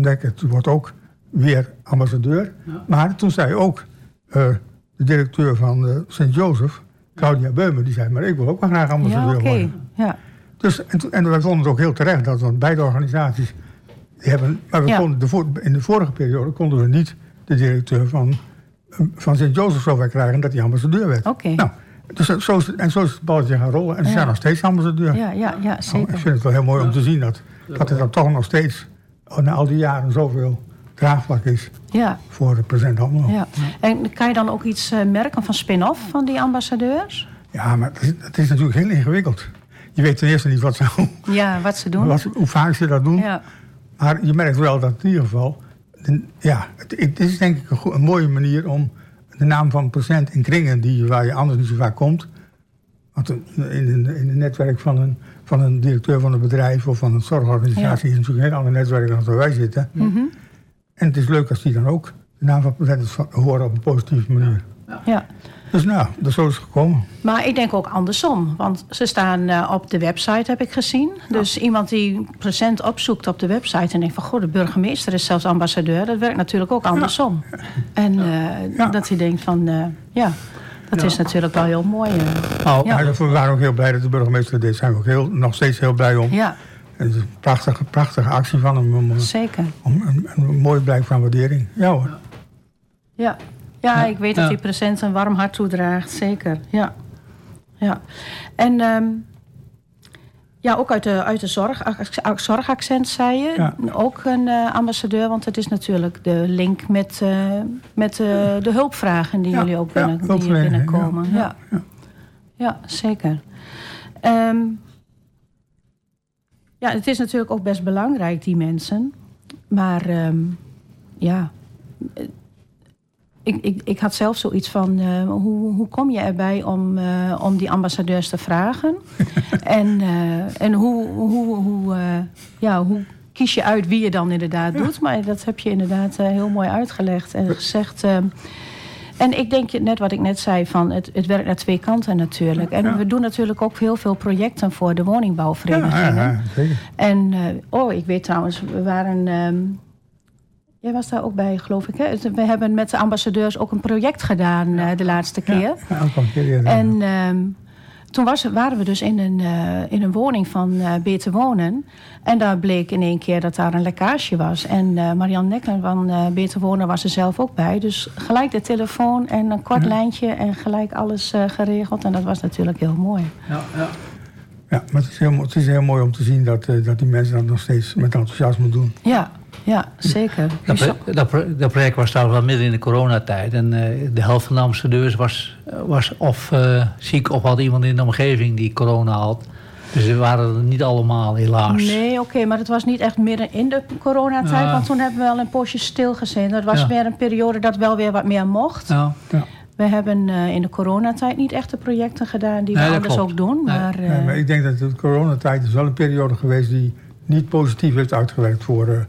Dekker, die wordt ook weer ambassadeur. Maar toen zei ook eh, de directeur van uh, Sint-Jozef, Claudia Beumer, die zei, maar ik wil ook wel graag Ja, ambassadeur oké. worden. Ja. Dus, en, en wij vonden het ook heel terecht dat want beide organisaties die hebben. Maar we Ja. konden de voor, in de vorige periode konden we niet de directeur van, van Sint-Jozef zover krijgen dat hij ambassadeur werd. Oké. Nou, dus zo is, het- en zo is het balletje gaan rollen. En ze Ja. zijn nog steeds ambassadeur. Ja, ja, ja, Nou, ik zeker. vind het wel heel mooi om te zien dat, dat er dan toch nog steeds oh, na al die jaren zoveel draagvlak is Ja, voor de present handel. ja. En kan je dan ook iets eh, merken van spin-off van die ambassadeurs? Ja, maar het is, het is natuurlijk heel ingewikkeld. Je weet ten eerste niet wat ze, Ja, wat ze doen. wat, hoe vaak ze dat doen. Ja, Maar je merkt wel dat in ieder geval... de- ja, het, het is denk ik een, goe- een mooie manier om de naam van present in kringen... Die, waar je anders niet zo vaak komt... Want in, in, in het netwerk van een, van een directeur van een bedrijf... of van een zorgorganisatie is natuurlijk een heel ander netwerk dan waar wij zitten. Mhm. En het is leuk als die dan ook de naam van present horen op een positieve manier. ja. Dus nou, dat is zo is het gekomen. Maar ik denk ook andersom. Want ze staan eh, op de website, heb ik gezien. Dus iemand die present opzoekt op de website... en denkt van, goh, de burgemeester is zelfs ambassadeur... dat werkt natuurlijk ook andersom. En eh, dat hij denkt van, eh, ja, dat is natuurlijk wel heel mooi. Nou, we waren ook heel blij dat de burgemeester dit deed. Zijn we ook heel, nog steeds heel blij om. Ja, het is een prachtige, prachtige actie van hem. Om, zeker. om een, een mooi blijk van waardering. Ja hoor. Ja, ja, ik weet dat Ja. hij present een warm hart toedraagt, zeker. Ja, ja. En ehm, Ja, ook uit de, uit de zorg, zorgaccent, zei je. Ook een uh, ambassadeur, want het is natuurlijk de link met, uh, met uh, de hulpvragen die jullie ook binnen, die binnenkomen. Ja, ja. zeker. Um, ja, het is natuurlijk ook best belangrijk, die mensen. Maar um, ja, ik, ik, ik had zelf zoiets van, uh, hoe, hoe kom je erbij om, uh, om die ambassadeurs te vragen? en uh, en hoe, hoe, hoe, ja, hoe kies je uit wie je dan inderdaad doet? Maar dat heb je inderdaad heel mooi uitgelegd en gezegd. en ik denk net wat ik net zei, van het, het werkt naar twee kanten natuurlijk. En we doen natuurlijk ook heel veel projecten voor de woningbouwverenigingen. Ja, ja, en oh, ik weet trouwens, we waren... Um, Jij was daar ook bij, geloof ik. Hè? We hebben met de ambassadeurs ook een project gedaan uh, de laatste keer. Ja, keer. En uh, toen was, waren we dus in een, uh, in een woning van uh, Beter Wonen. En daar bleek in één keer dat daar een lekkage was. En Marianne Nekker van Beter Wonen was er zelf ook bij. Dus gelijk de telefoon en een kort lijntje en gelijk alles geregeld. En dat was natuurlijk heel mooi. Ja, ja. Ja, maar het is, heel, het is heel mooi om te zien dat, dat die mensen dat nog steeds met enthousiasme doen. Ja, ja, zeker. Dat, dat, dat, project was trouwens wel midden in de coronatijd. En uh, de helft van de ambassadeurs was, was of uh, ziek of had iemand in de omgeving die corona had. Dus we waren er niet allemaal, helaas. Nee, oké, maar het was niet echt midden in de coronatijd. Want toen hebben we wel een poosje stilgezeten. Dat was ja. weer een periode dat wel weer wat meer mocht. Ja. ja. We hebben uh, in de coronatijd niet echt de projecten gedaan die we anders ook doen. Maar, nee. nee, maar ik denk dat de coronatijd is wel een periode geweest die niet positief heeft uitgewerkt voor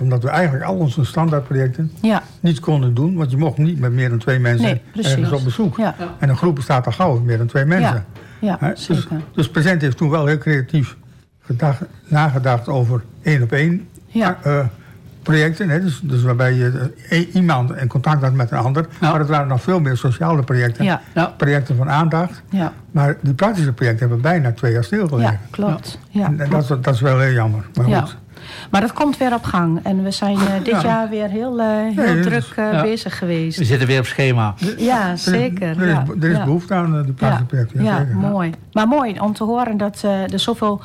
omdat we eigenlijk al onze standaardprojecten ja. niet konden doen. Want je mocht niet met meer dan twee mensen nee, ergens op bezoek. Ja. En een groep bestaat al gauw meer dan twee mensen. Ja, ja dus, zeker. Dus Present heeft toen wel heel creatief gedacht, nagedacht over één op één ja. Uh, projecten. Hè? Dus, dus, waarbij je uh, iemand in contact had met een ander. Maar het waren nog veel meer sociale projecten. Ja. Projecten van aandacht. Ja. Maar die praktische projecten hebben bijna twee jaar stilgelegen. Ja, klopt. Ja. En, dat, dat, is wel heel jammer. Maar goed. Maar dat komt weer op gang. En we zijn uh, dit jaar weer heel, uh, heel druk uh, bezig geweest. We zitten weer op schema. Ja, zeker. Er is, er is behoefte aan de projecten. Ja, ja mooi. Maar mooi om te horen dat er zoveel...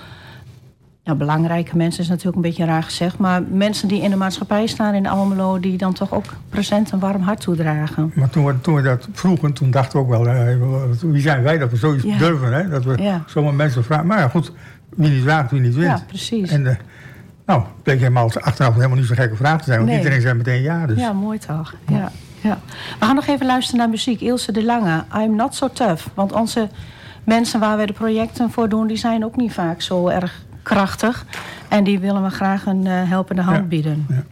Nou, belangrijke mensen is natuurlijk een beetje raar gezegd... maar mensen die in de maatschappij staan in Almelo... die dan toch ook present een warm hart toedragen. Maar toen we, toen we dat vroegen, toen dachten we ook wel... wie zijn wij dat we zoiets durven, hè? Dat we zomaar mensen vragen. Maar ja, goed, wie niet vraagt, wie niet wint. Ja, precies. En, nou, bleek helemaal achteraf helemaal niet zo'n gekke vraag te zijn. Want iedereen zei meteen ja. Dus. Ja, mooi toch. Ja. Ja. We gaan nog even luisteren naar muziek. Ilse de Lange, I'm Not So Tough. Want onze mensen waar we de projecten voor doen... die zijn ook niet vaak zo erg krachtig. En die willen we graag een uh, helpende hand bieden. Ja.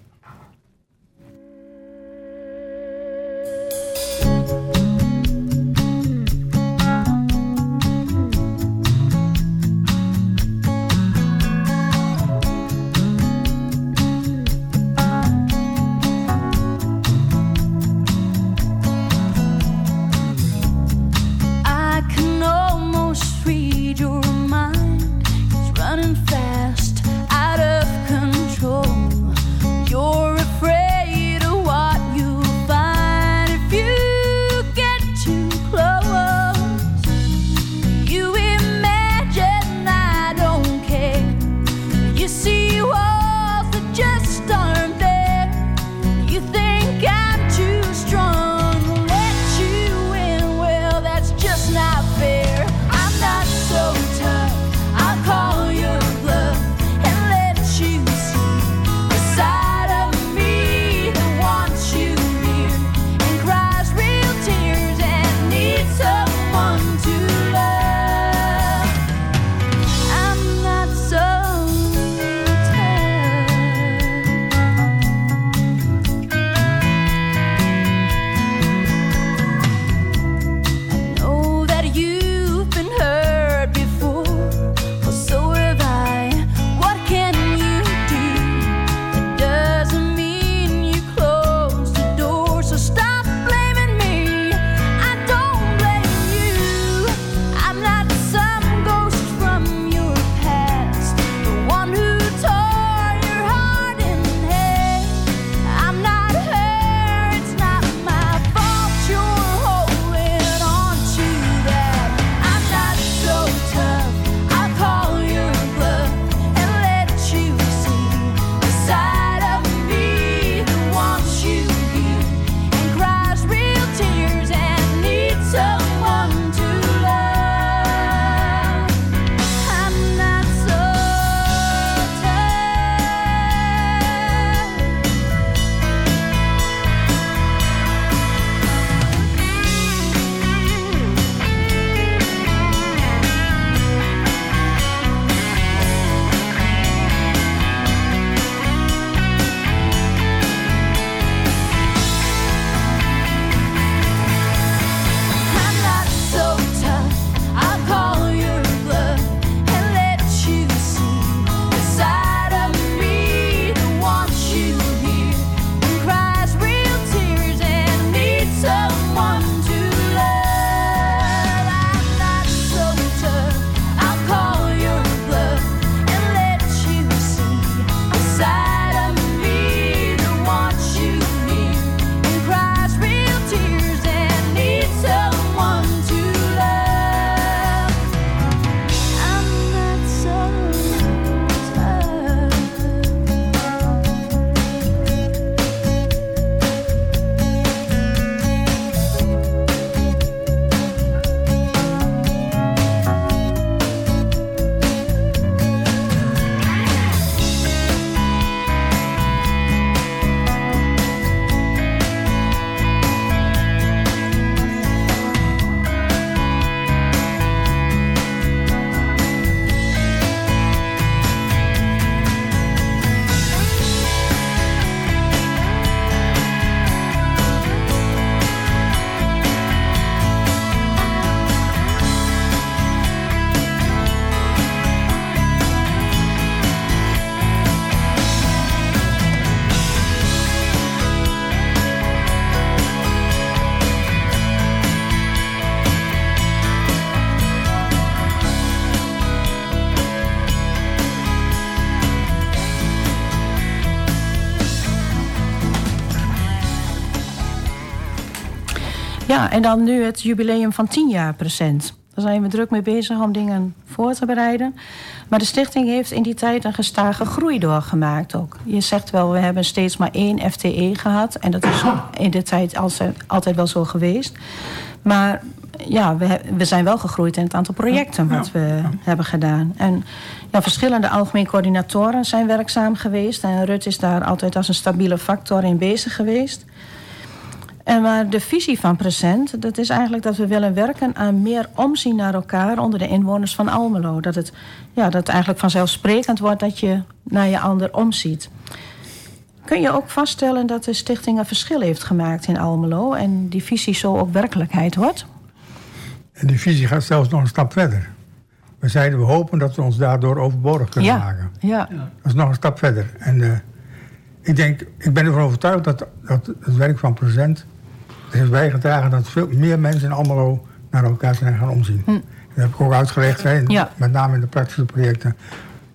En dan nu het jubileum van 10 jaar present. Daar zijn we druk mee bezig om dingen voor te bereiden. Maar de stichting heeft in die tijd een gestage groei doorgemaakt ook. Je zegt wel, we hebben steeds maar één FTE gehad. En dat is in de tijd altijd wel zo geweest. Maar ja, we, we zijn wel gegroeid in het aantal projecten wat we hebben gedaan. En ja, verschillende algemeen coördinatoren zijn werkzaam geweest. En Rut is daar altijd als een stabiele factor in bezig geweest. En maar de visie van Present, dat is eigenlijk dat we willen werken aan meer omzien naar elkaar onder de inwoners van Almelo. Dat het, ja, dat het eigenlijk vanzelfsprekend wordt dat je naar je ander omziet. Kun je ook vaststellen dat de stichting een verschil heeft gemaakt in Almelo en die visie zo ook werkelijkheid wordt? En die visie gaat zelfs nog een stap verder. We zeiden, we hopen dat we ons daardoor overbodig kunnen ja. maken. Ja. Dat is nog een stap verder. En uh, ik denk, ik ben ervan overtuigd dat, dat het werk van Present heeft bijgedragen dat veel meer mensen in Almelo naar elkaar zijn gaan omzien. Hm. Dat heb ik ook uitgelegd, hè, ja. met name in de praktische projecten.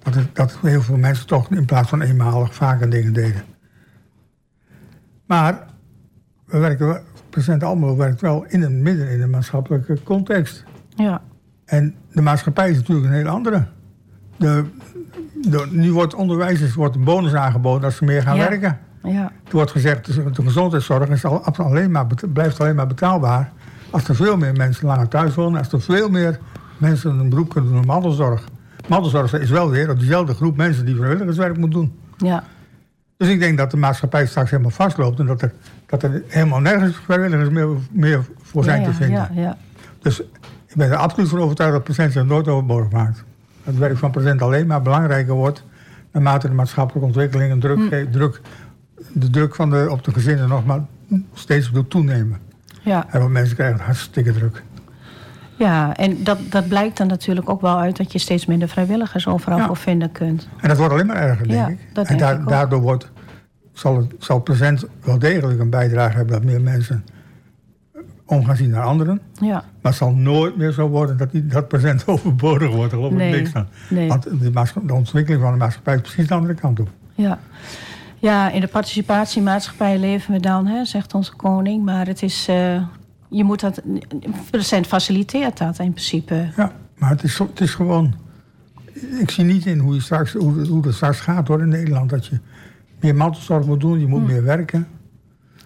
Dat, het, dat heel veel mensen toch in plaats van eenmalig vaker dingen deden. Maar we werken, Present Almelo werkt wel in het midden in een maatschappelijke context. Ja. En de maatschappij is natuurlijk een hele andere. De, de, nu wordt onderwijzers wordt een bonus aangeboden als ze meer gaan ja. werken. Ja. Er wordt gezegd, de gezondheidszorg is al, alleen maar, blijft alleen maar betaalbaar... als er veel meer mensen langer thuis wonen... als er veel meer mensen een beroep kunnen doen op mantelzorg. Mantelzorg is wel weer op diezelfde groep mensen die vrijwilligerswerk moet doen. Ja. Dus ik denk dat de maatschappij straks helemaal vastloopt... en dat er, dat er helemaal nergens vrijwilligers meer, meer voor zijn ja, te vinden. Ja, ja. Dus ik ben er absoluut van overtuigd dat Present zich nooit overbodig maakt. Het werk van Present alleen maar belangrijker wordt... naarmate de maatschappelijke ontwikkeling en druk, Hm. druk de druk van de, op de gezinnen nog maar steeds doet toenemen. Ja. En want mensen krijgen het hartstikke druk. Ja, en dat, dat blijkt dan natuurlijk ook wel uit dat je steeds minder vrijwilligers overal Ja. voor vinden kunt. En dat wordt alleen maar erger, denk Ja, ik. dat en ik daardoor wordt, zal, het, zal present wel degelijk een bijdrage hebben dat meer mensen om gaan zien naar anderen. Ja, Maar het zal nooit meer zo worden dat die, dat present overbodig wordt. Daar geloof ik Nee, niks nee. Want de ontwikkeling van de maatschappij is precies de andere kant op. ja. Ja, in de participatiemaatschappij leven we dan, hè, zegt onze koning. Maar het is, eh, je moet dat, present faciliteert dat in principe. Ja, maar het is, het is gewoon... Ik zie niet in hoe, je straks, hoe, hoe dat straks gaat hoor in Nederland. Dat je meer mantelzorg moet doen, je moet meer werken.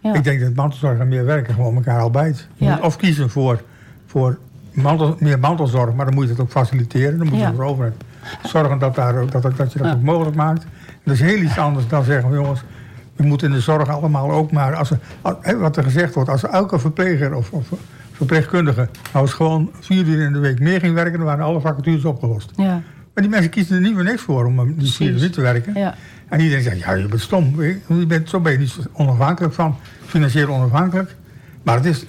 Ja. Ik denk dat mantelzorg en meer werken gewoon elkaar al bijt. Je Ja. moet of kiezen voor, voor mantel, meer mantelzorg, maar dan moet je het ook faciliteren. Dan moet je Ja. overheid zorgen dat, daar, dat, dat, dat je dat ook mogelijk maakt. Dat is heel iets anders dan zeggen, van, jongens, we moeten in de zorg allemaal ook maar... Als er, wat er gezegd wordt, als elke verpleger of, of verpleegkundige... nou eens gewoon vier uur in de week meer ging werken... dan waren alle vacatures opgelost. Ja, Maar die mensen kiezen er niet voor niks voor om um, die vier uur te werken. ja, En iedereen zegt, ja, je bent stom. je. Bent, zo ben je niet onafhankelijk van. Financieel onafhankelijk. Maar het is,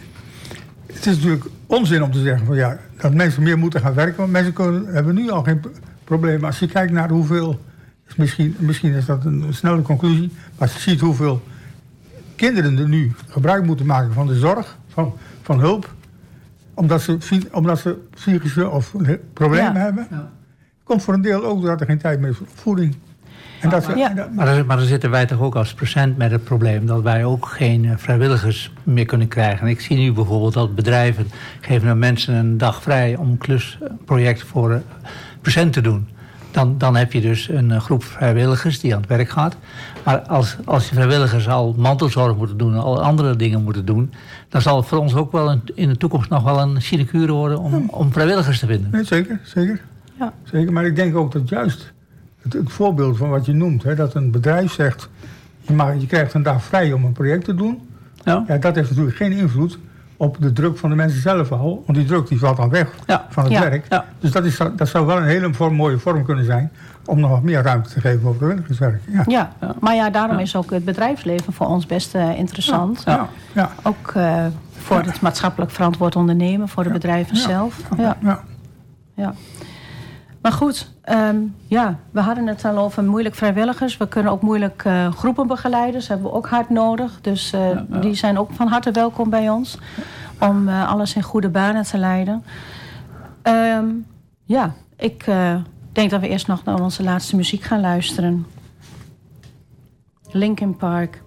het is natuurlijk onzin om te zeggen van, ja, dat mensen meer moeten gaan werken. Want mensen kunnen, hebben nu al geen p- probleem. Als je kijkt naar hoeveel... is Misschien, misschien is dat een snelle conclusie. Maar als je ziet hoeveel kinderen er nu gebruik moeten maken van de zorg, van, van hulp. Omdat ze, omdat ze psychische of problemen Ja. hebben. Komt voor een deel ook doordat er geen tijd meer is voor voeding. En dat, ze- Ja. en dat- Maar, dan- maar dan zitten wij toch ook als procent met het probleem dat wij ook geen eh, vrijwilligers meer kunnen krijgen. En ik zie nu bijvoorbeeld dat bedrijven geven aan mensen een dag vrij om een klusproject voor eh, procent te doen. Dan, dan heb je dus een eh, groep vrijwilligers die aan het werk gaat. Maar als, als die vrijwilligers al mantelzorg moeten doen en al andere dingen moeten doen, dan zal het voor ons ook wel een- in de toekomst nog wel een sinecure worden om, om vrijwilligers te vinden. Nee, zeker, zeker. Ja. zeker. Maar ik denk ook dat juist het, het voorbeeld van wat je noemt, hè, dat een bedrijf zegt, je, mag, je krijgt een dag vrij om een project te doen. Ja? Ja, dat heeft natuurlijk geen invloed op de druk van de mensen zelf al. Want die druk die valt dan weg Ja. van het Ja. werk. Ja. Dus dat, is, dat zou wel een hele vorm, mooie vorm kunnen zijn om nog wat meer ruimte te geven voor vrijwilligerswerk. Ja. ja. maar ja, daarom is ook het bedrijfsleven voor ons best eh, interessant. Ja. Ja. Ook eh, voor het maatschappelijk verantwoord ondernemen, voor de bedrijven zelf. Ja. Ja. Maar goed, ehm, ja, we hadden het al over moeilijk vrijwilligers. We kunnen ook moeilijk eh, groepenbegeleiders, hebben we ook hard nodig. Dus eh, die zijn ook van harte welkom bij ons. Om eh, alles in goede banen te leiden. Ehm, ja, ik denk dat we eerst nog naar onze laatste muziek gaan luisteren. Linkin Park.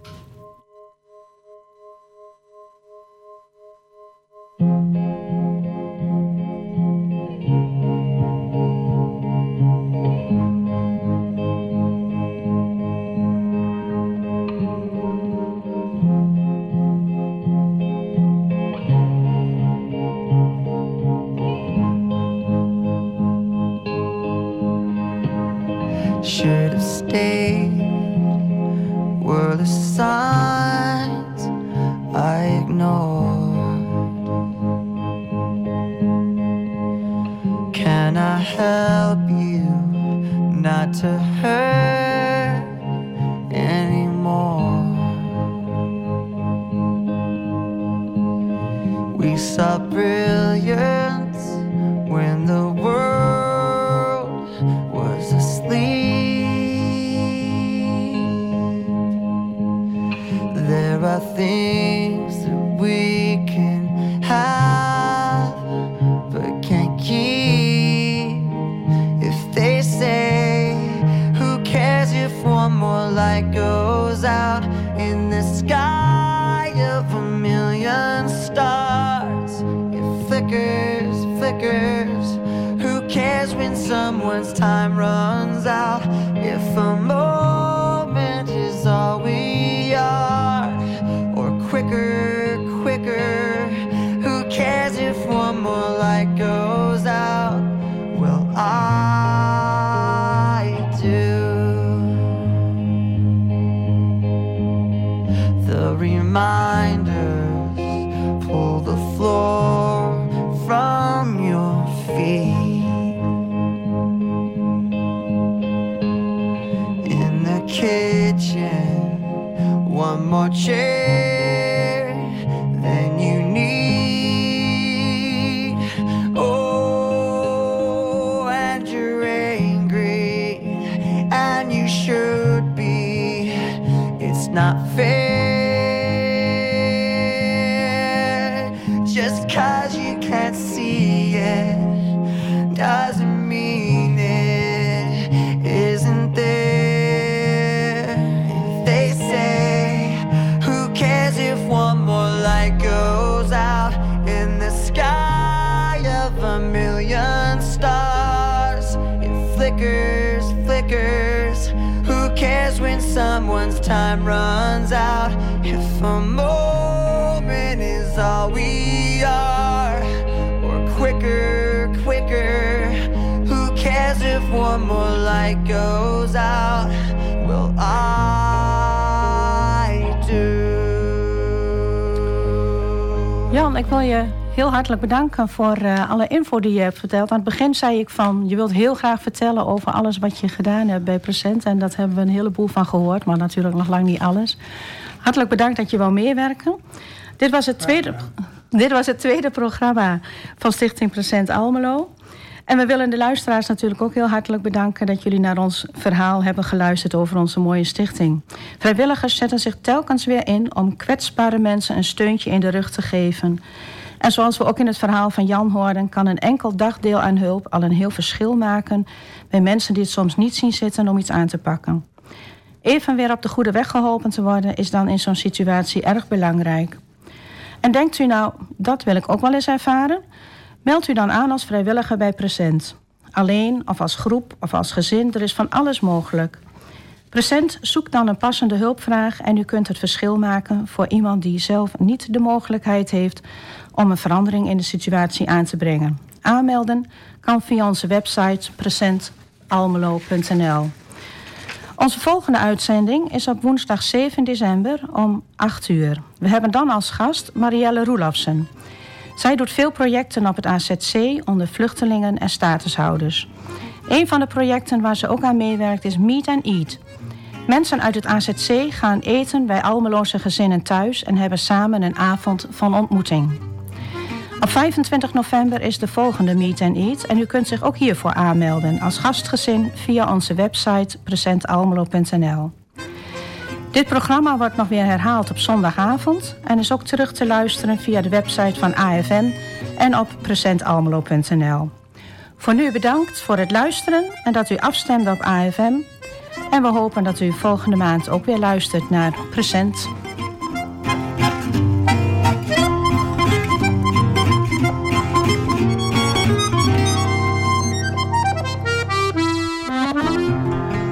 more like a wil je heel hartelijk bedanken voor eh, alle info die je hebt verteld. Aan het begin zei ik van, je wilt heel graag vertellen over alles wat je gedaan hebt bij Present. En dat hebben we een heleboel van gehoord, maar natuurlijk nog lang niet alles. Hartelijk bedankt dat je wou meewerken. Dit was het tweede, dit was het tweede programma van Stichting Present Almelo. En we willen de luisteraars natuurlijk ook heel hartelijk bedanken dat jullie naar ons verhaal hebben geluisterd over onze mooie stichting. Vrijwilligers zetten zich telkens weer in om kwetsbare mensen een steuntje in de rug te geven. En zoals we ook in het verhaal van Jan hoorden, kan een enkel dagdeel aan hulp al een heel verschil maken bij mensen die het soms niet zien zitten om iets aan te pakken. Even weer op de goede weg geholpen te worden is dan in zo'n situatie erg belangrijk. En denkt u nou, dat wil ik ook wel eens ervaren? Meld u dan aan als vrijwilliger bij Present. Alleen of als groep of als gezin, er is van alles mogelijk. Present zoekt dan een passende hulpvraag en u kunt het verschil maken voor iemand die zelf niet de mogelijkheid heeft om een verandering in de situatie aan te brengen. Aanmelden kan via onze website presentalmelo.nl. Onze volgende uitzending is op woensdag 7 december om 8 uur. We hebben dan als gast Marielle Roelofsen. Zij doet veel projecten op het AZC onder vluchtelingen en statushouders. Een van de projecten waar ze ook aan meewerkt is Meet and Eat. Mensen uit het AZC gaan eten bij Almeloze gezinnen thuis en hebben samen een avond van ontmoeting. Op 25 november is de volgende Meet and Eat en u kunt zich ook hiervoor aanmelden als gastgezin via onze website presentalmelo.nl. Dit programma wordt nog weer herhaald op zondagavond en is ook terug te luisteren via de website van AFN en op presentalmelo.nl. Voor nu bedankt voor het luisteren en dat u afstemde op AFM. En we hopen dat u volgende maand ook weer luistert naar Present